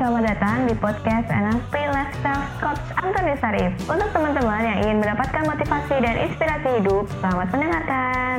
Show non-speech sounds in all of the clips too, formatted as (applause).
selamat datang di podcast NLP Lifestyle Coach Antoni Sarif. Untuk teman-teman yang ingin mendapatkan motivasi dan inspirasi hidup, selamat mendengarkan.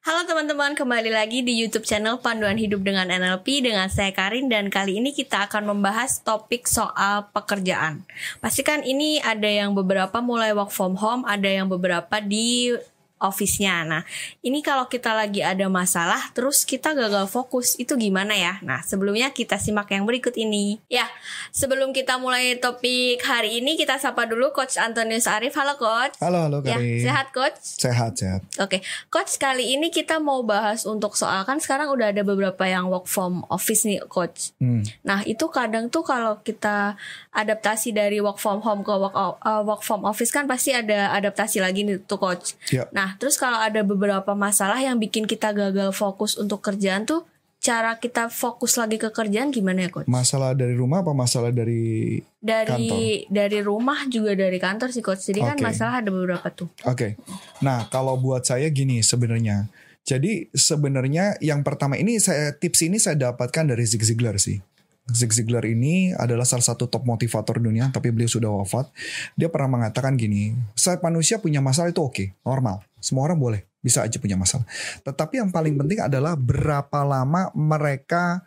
Halo teman-teman, kembali lagi di YouTube channel Panduan Hidup dengan NLP dengan saya Karin dan kali ini kita akan membahas topik soal pekerjaan. Pastikan ini ada yang beberapa mulai work from home, ada yang beberapa di office-nya. Nah, ini kalau kita lagi ada masalah, terus kita gagal fokus, itu gimana ya? Nah, sebelumnya kita simak yang berikut ini. Ya, sebelum kita mulai topik hari ini, kita sapa dulu Coach Antonius Arif. Halo Coach. Halo, halo Ya, Karin. sehat Coach? Sehat, sehat. Oke, Coach kali ini kita mau bahas untuk soal kan sekarang udah ada beberapa yang work from office nih Coach. Hmm. Nah itu kadang tuh kalau kita adaptasi dari work from home ke work, uh, work from office kan pasti ada adaptasi lagi nih tuh Coach. Ya. Nah terus kalau ada beberapa masalah yang bikin kita gagal fokus untuk kerjaan tuh cara kita fokus lagi ke kerjaan gimana ya Coach? Masalah dari rumah apa masalah dari Dari dari rumah juga dari kantor sih Coach. Jadi kan Oke. masalah ada beberapa tuh. Oke. Nah, kalau buat saya gini sebenarnya. Jadi sebenarnya yang pertama ini saya tips ini saya dapatkan dari Zig Ziglar sih. Zig Ziglar ini adalah salah satu top motivator dunia, tapi beliau sudah wafat. Dia pernah mengatakan gini, saya manusia punya masalah itu oke, normal. Semua orang boleh, bisa aja punya masalah. Tetapi yang paling penting adalah berapa lama mereka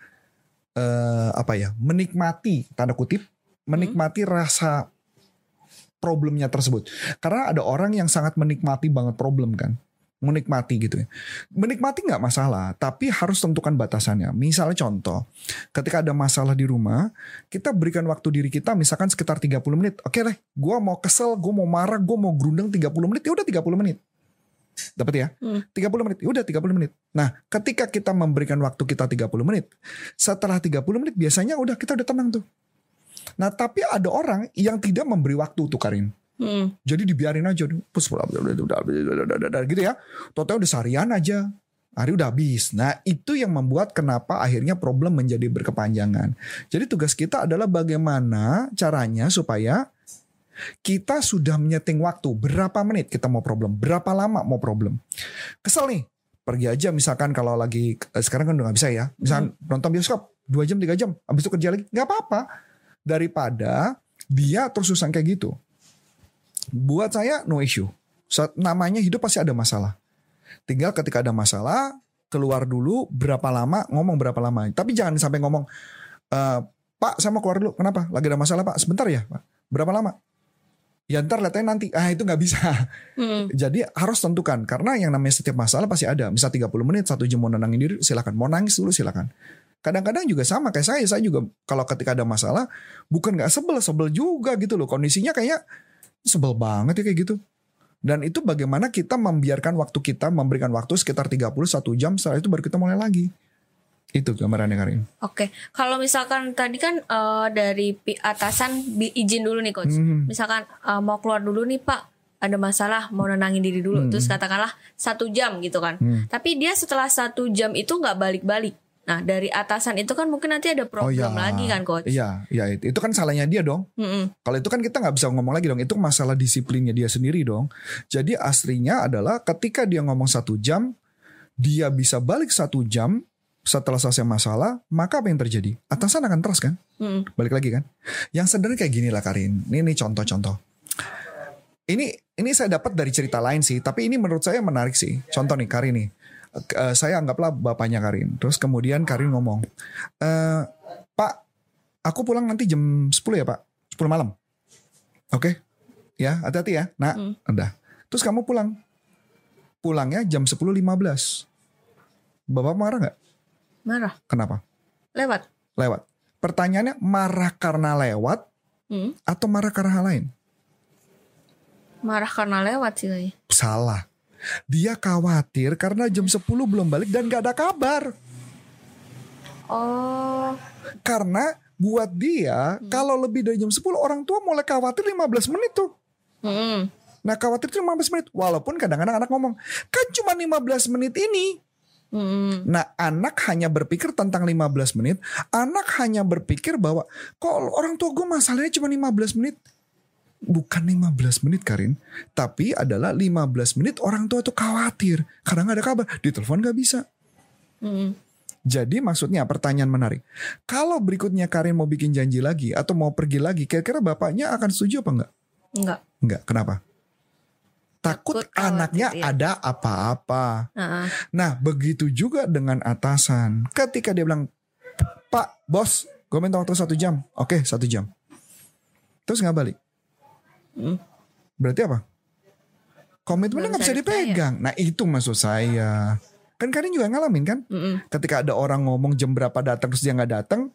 eh, apa ya, menikmati tanda kutip, menikmati rasa problemnya tersebut. Karena ada orang yang sangat menikmati banget problem kan. Menikmati gitu ya. Menikmati nggak masalah, tapi harus tentukan batasannya. Misalnya contoh, ketika ada masalah di rumah, kita berikan waktu diri kita misalkan sekitar 30 menit. Oke deh, gue mau kesel, gue mau marah, gue mau gerundeng 30 menit, ya udah 30 menit. Dapat ya? Hmm. 30 menit, ya udah 30 menit. Nah, ketika kita memberikan waktu kita 30 menit, setelah 30 menit biasanya udah kita udah tenang tuh. Nah, tapi ada orang yang tidak memberi waktu tuh Karin. Hmm. Jadi dibiarin aja gitu ya. Total udah seharian aja. Hari udah habis. Nah itu yang membuat kenapa akhirnya problem menjadi berkepanjangan. Jadi tugas kita adalah bagaimana caranya supaya kita sudah menyeting waktu. Berapa menit kita mau problem. Berapa lama mau problem. Kesel nih. Pergi aja misalkan kalau lagi eh, sekarang kan udah gak bisa ya. Misalkan nonton bioskop 2 jam 3 jam. Habis itu kerja lagi. Gak apa-apa. Daripada dia terus-terusan kayak gitu buat saya no issue. Saat namanya hidup pasti ada masalah. Tinggal ketika ada masalah keluar dulu berapa lama ngomong berapa lama. Tapi jangan sampai ngomong "Eh, Pak saya mau keluar dulu. Kenapa? Lagi ada masalah Pak. Sebentar ya Pak. Berapa lama? Ya ntar lihatnya nanti. Ah itu nggak bisa. Hmm. (laughs) Jadi harus tentukan karena yang namanya setiap masalah pasti ada. Misal 30 menit, satu jam mau nenangin diri silakan. Mau nangis dulu silakan. Kadang-kadang juga sama kayak saya. Saya juga kalau ketika ada masalah bukan nggak sebel, sebel juga gitu loh. Kondisinya kayak sebel banget ya kayak gitu. Dan itu bagaimana kita membiarkan waktu kita memberikan waktu sekitar 31 jam setelah itu baru kita mulai lagi. Itu gambarannya Karin. Oke, kalau misalkan tadi kan eh, dari atasan izin dulu nih coach. Hmm. Misalkan eh, mau keluar dulu nih pak, ada masalah mau nenangin diri dulu. Hmm. Terus katakanlah satu jam gitu kan. Hmm. Tapi dia setelah satu jam itu nggak balik-balik. Nah dari atasan itu kan mungkin nanti ada problem lagi kan coach. Oh Iya, iya itu. Itu kan salahnya dia dong. Mm-mm. Kalau itu kan kita nggak bisa ngomong lagi dong. Itu masalah disiplinnya dia sendiri dong. Jadi aslinya adalah ketika dia ngomong satu jam, dia bisa balik satu jam setelah selesai masalah, maka apa yang terjadi? Atasan akan trust kan? Mm-mm. Balik lagi kan? Yang sederhana kayak gini lah Karin. Ini nih contoh-contoh. Ini ini saya dapat dari cerita lain sih, tapi ini menurut saya menarik sih. Contoh nih Karin nih. Eh, saya anggaplah bapaknya Karin. Terus kemudian Karin ngomong, eh, Pak, aku pulang nanti jam 10 ya Pak, 10 malam. Oke, ya hati-hati ya. Nah, Hmm. udah. Terus kamu pulang, pulangnya jam 10.15. Bapak marah nggak? Marah, Kenapa? lewat. Lewat. Pertanyaannya marah karena lewat Mm. atau marah karena hal lain? Marah karena lewat sih. Salah. Dia khawatir karena jam 10 belum balik dan gak ada kabar. Oh, Karena buat dia kalau lebih dari jam 10 orang tua mulai khawatir 15 menit tuh. Mm-mm. Nah khawatir itu 15 menit. Walaupun kadang-kadang anak ngomong, kan cuma 15 menit ini. Mm-mm. Nah anak hanya berpikir tentang 15 menit. Anak hanya berpikir bahwa kok orang tua gue masalahnya cuma 15 menit. Bukan 15 menit Karin. Tapi adalah 15 menit orang tua tuh khawatir. Karena gak ada kabar. Di telepon gak bisa. Mm-mm. Jadi maksudnya pertanyaan menarik. Kalau berikutnya Karin mau bikin janji lagi atau mau pergi lagi, kira-kira bapaknya akan setuju apa enggak? Enggak. Enggak. Kenapa? Takut, Takut anaknya iya. ada apa-apa. Heeh. Nah, begitu juga dengan atasan. Ketika dia bilang, Pak, bos, gue minta waktu satu jam. Oke, satu jam. Terus nggak balik. Hmm. Berarti apa? Komitmennya Nggak bisa dipegang. Nah, itu maksud saya. Kan Karin juga ngalamin kan? Mm-mm. Ketika ada orang ngomong jam berapa datang terus dia nggak datang,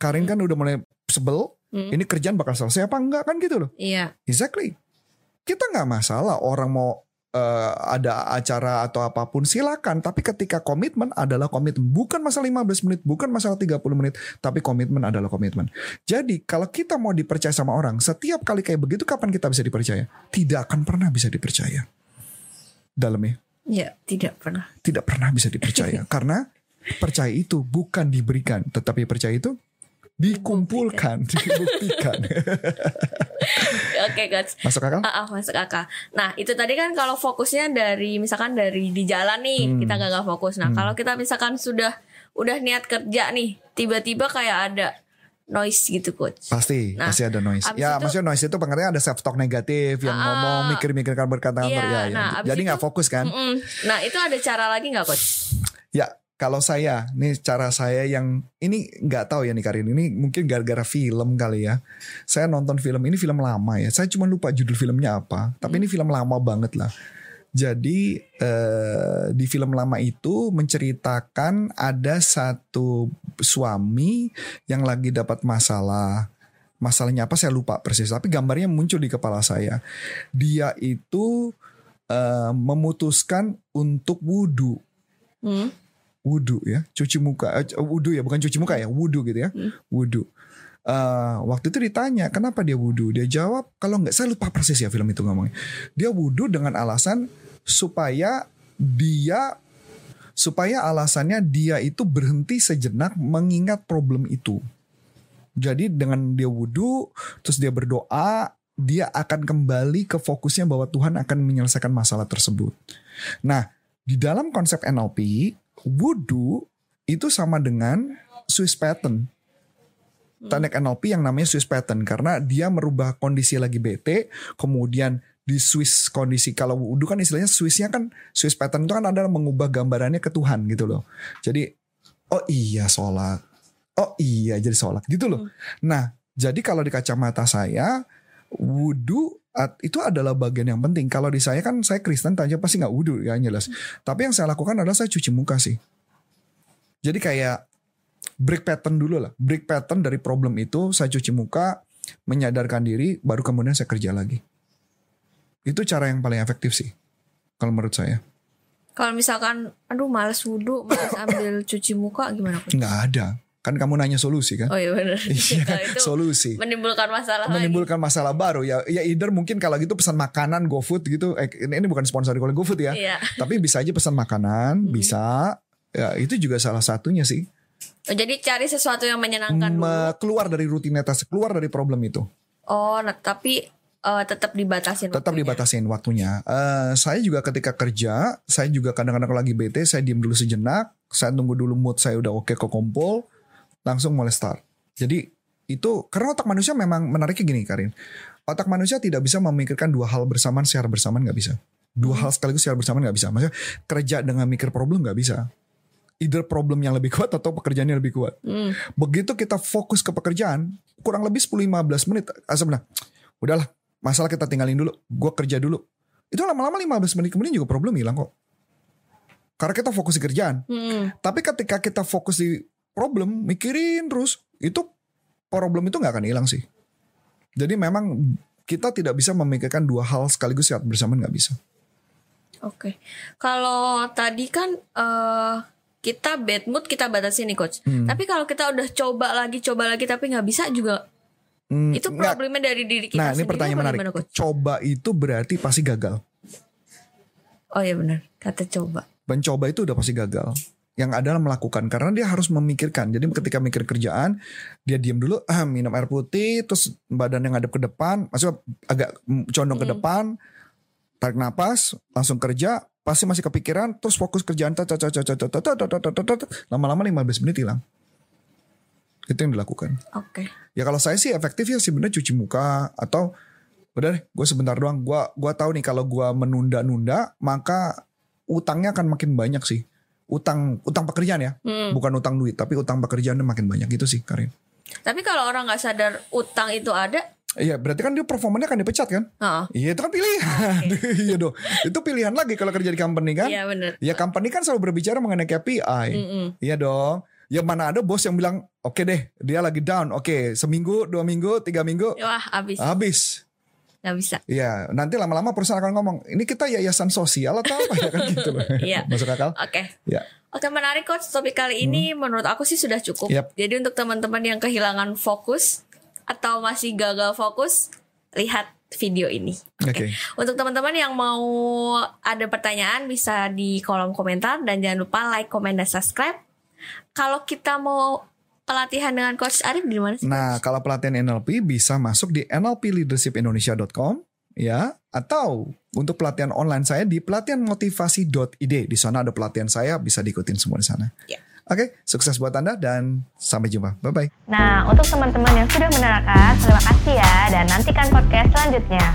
Karin kan udah mulai sebel. Hmm. Ini kerjaan bakal selesai apa enggak kan gitu loh. Iya. Exactly. Kita nggak masalah orang mau eh, ada acara atau apa pun silakan. Tapi ketika komitmen adalah komitmen. Bukan masalah 15 menit, bukan masalah 30 menit. Tapi komitmen adalah komitmen. Jadi kalau kita mau dipercaya sama orang, setiap kali kayak begitu kapan kita bisa dipercaya? Tidak akan pernah bisa dipercaya. Dalamnya Iya, tidak pernah. tidak pernah bisa dipercaya. (laughs) Karena percaya itu bukan diberikan. Tetapi percaya itu dikumpulkan, dibuktikan. (laughs) Oke, guys. Masuk akal? Ah, ah, masuk akal. Nah, itu tadi kan kalau fokusnya dari misalkan dari di jalan nih, Hmm. kita nggak fokus. Nah, Hmm. kalau kita misalkan sudah udah niat kerja nih, tiba-tiba kayak ada noise gitu, coach. Pasti, Nah, pasti ada noise. Ya, itu- maksudnya noise itu pengertiannya ada self talk negatif yang Ah, ngomong mikir-mikirkan berkata-kata. iya, ya, ya. nah, abis Jadi nggak fokus kan? Mm-mm. Nah, itu ada cara lagi nggak, coach? Ya, kalau saya, nih cara saya yang ini nggak tahu ya nih Karin, ini mungkin gara-gara film kali ya. Saya nonton film ini film lama ya. Saya cuma lupa judul filmnya apa, tapi ini film lama banget lah. Jadi eh, di film lama itu menceritakan ada satu suami yang lagi dapat masalah. Masalahnya apa saya lupa persis, tapi gambarnya muncul di kepala saya. Dia itu eh, memutuskan untuk wudhu Hmm? Wudhu ya. Cuci muka eh, wudhu ya bukan cuci muka ya wudhu gitu ya. Hmm. wudhu Eh, waktu itu ditanya kenapa dia wudhu dia jawab kalau nggak saya lupa persis ya film itu ngomongnya. Dia wudhu dengan alasan supaya dia supaya alasannya dia itu berhenti sejenak mengingat problem itu. Jadi dengan dia wudhu terus dia berdoa dia akan kembali ke fokusnya bahwa Tuhan akan menyelesaikan masalah tersebut. Nah di dalam konsep NLP wudhu itu sama dengan Swiss pattern. Teknik NLP yang namanya Swiss pattern karena dia merubah kondisi lagi bete, kemudian di Swiss kondisi kalau wudhu kan istilahnya Swissnya kan Swiss pattern itu kan adalah mengubah gambarannya ke Tuhan gitu loh. Jadi oh iya sholat, oh iya jadi sholat gitu loh. Nah jadi kalau di kacamata saya wudhu at- itu adalah bagian yang penting. Kalau di saya kan saya Kristen tanya pasti nggak wudhu ya jelas. Tapi yang saya lakukan adalah saya cuci muka sih. Jadi kayak break pattern dulu lah. Break pattern dari problem itu saya cuci muka, menyadarkan diri, baru kemudian saya kerja lagi. Itu cara yang paling efektif sih. Kalau menurut saya. Kalau misalkan, aduh males wudhu, males ambil cuci muka, gimana? Nggak ada. Kan kamu nanya solusi kan? Oh iya benar. (laughs) Iya kan? Kalau itu Solusi. menimbulkan masalah lagi. Menimbulkan masalah baru ya. Ya either mungkin kalau gitu pesan makanan GoFood gitu. Eh, ini, ini bukan sponsor oleh GoFood ya. Iya. Tapi bisa aja pesan makanan, bisa. Ya itu juga salah satunya sih. Oh, jadi cari sesuatu yang menyenangkan dulu. Me- keluar dari rutinitas, keluar dari problem itu. Oh, nah, tapi eh, tetap dibatasin. Tetap waktunya. dibatasin waktunya. Eh, saya juga ketika kerja, saya juga kadang-kadang lagi bete, saya diem dulu sejenak, saya tunggu dulu mood saya udah oke ke kompol, langsung mulai start. Jadi itu karena otak manusia memang menariknya gini Karin. Otak manusia tidak bisa memikirkan dua hal bersamaan secara bersamaan nggak bisa. Dua hal sekaligus secara bersamaan nggak bisa. Maksudnya kerja dengan mikir problem nggak bisa. Either problem yang lebih kuat atau pekerjaannya lebih kuat. Hmm. Begitu kita fokus ke pekerjaan, kurang lebih 10-15 menit. Asal benar, udahlah masalah kita tinggalin dulu. Gue kerja dulu. Itu lama-lama 15 menit kemudian juga problem hilang kok. Karena kita fokus di kerjaan. Hmm. Tapi ketika kita fokus di problem, mikirin terus, itu problem itu nggak akan hilang sih. Jadi memang kita tidak bisa memikirkan dua hal sekaligus saat bersamaan nggak bisa. Oke. Kalau tadi kan eh kita bad mood kita batasin nih coach. Hmm. Tapi kalau kita udah coba lagi coba lagi tapi nggak bisa juga Hmm, itu problemnya dari diri kita Nah ini pertanyaan menarik. gimana, coach? Coba itu berarti pasti gagal. Oh iya benar. Kata coba. Mencoba itu udah pasti gagal yang adalah melakukan karena dia harus memikirkan. Jadi ketika mikir kerjaan, dia diam dulu, ah minum air putih, terus badan yang ngadep ke depan, maksudnya agak condong hmm. ke depan, tarik napas, langsung kerja, pasti masih kepikiran, terus fokus kerjaan, lama-lama 15 menit hilang. Itu yang dilakukan. Oke. Okay. Ya kalau saya sih efektif ya sebenarnya cuci muka atau udah deh, gue sebentar doang. Gue gua tahu nih kalau gue menunda-nunda maka utangnya akan makin banyak sih. Utang utang pekerjaan ya, Hmm. bukan utang duit tapi utang pekerjaan makin banyak gitu sih Karin. Tapi kalau orang nggak sadar utang itu ada, Iya berarti kan dia performanya akan dipecat kan? Heeh. Iya itu kan pilihan. (laughs) iya dong. Itu pilihan lagi kalau kerja di company kan? Iya bener. Ya company kan selalu berbicara mengenai KPI. Mm-mm. Iya dong. Ya mana ada bos yang bilang oke deh dia lagi down. Oke seminggu, dua minggu, tiga minggu Wah habis, habis. Nggak bisa. Iya, nanti lama-lama perusahaan akan ngomong, ini kita yayasan sosial atau apa ya kan gitu loh. (laughs) Iya. (laughs) Masuk akal? Oke. Ya. Oke menarik coach topik kali ini menurut aku sih sudah cukup. Yap. Jadi untuk teman-teman yang kehilangan fokus atau masih gagal fokus, lihat video ini. Oke. Untuk teman-teman yang mau ada pertanyaan bisa di kolom komentar dan jangan lupa like, comment dan subscribe. Kalau kita mau pelatihan dengan coach Arif di mana sih? Nah, kalau pelatihan NLP bisa masuk di nlpleadershipindonesia.com ya atau untuk pelatihan online saya di pelatihanmotivasi.id. Di sana ada pelatihan saya bisa diikutin semua di sana. Ya. Oke, sukses buat Anda dan sampai jumpa. Bye bye. Nah, untuk teman-teman yang sudah menerangkan, terima kasih ya dan nantikan podcast selanjutnya.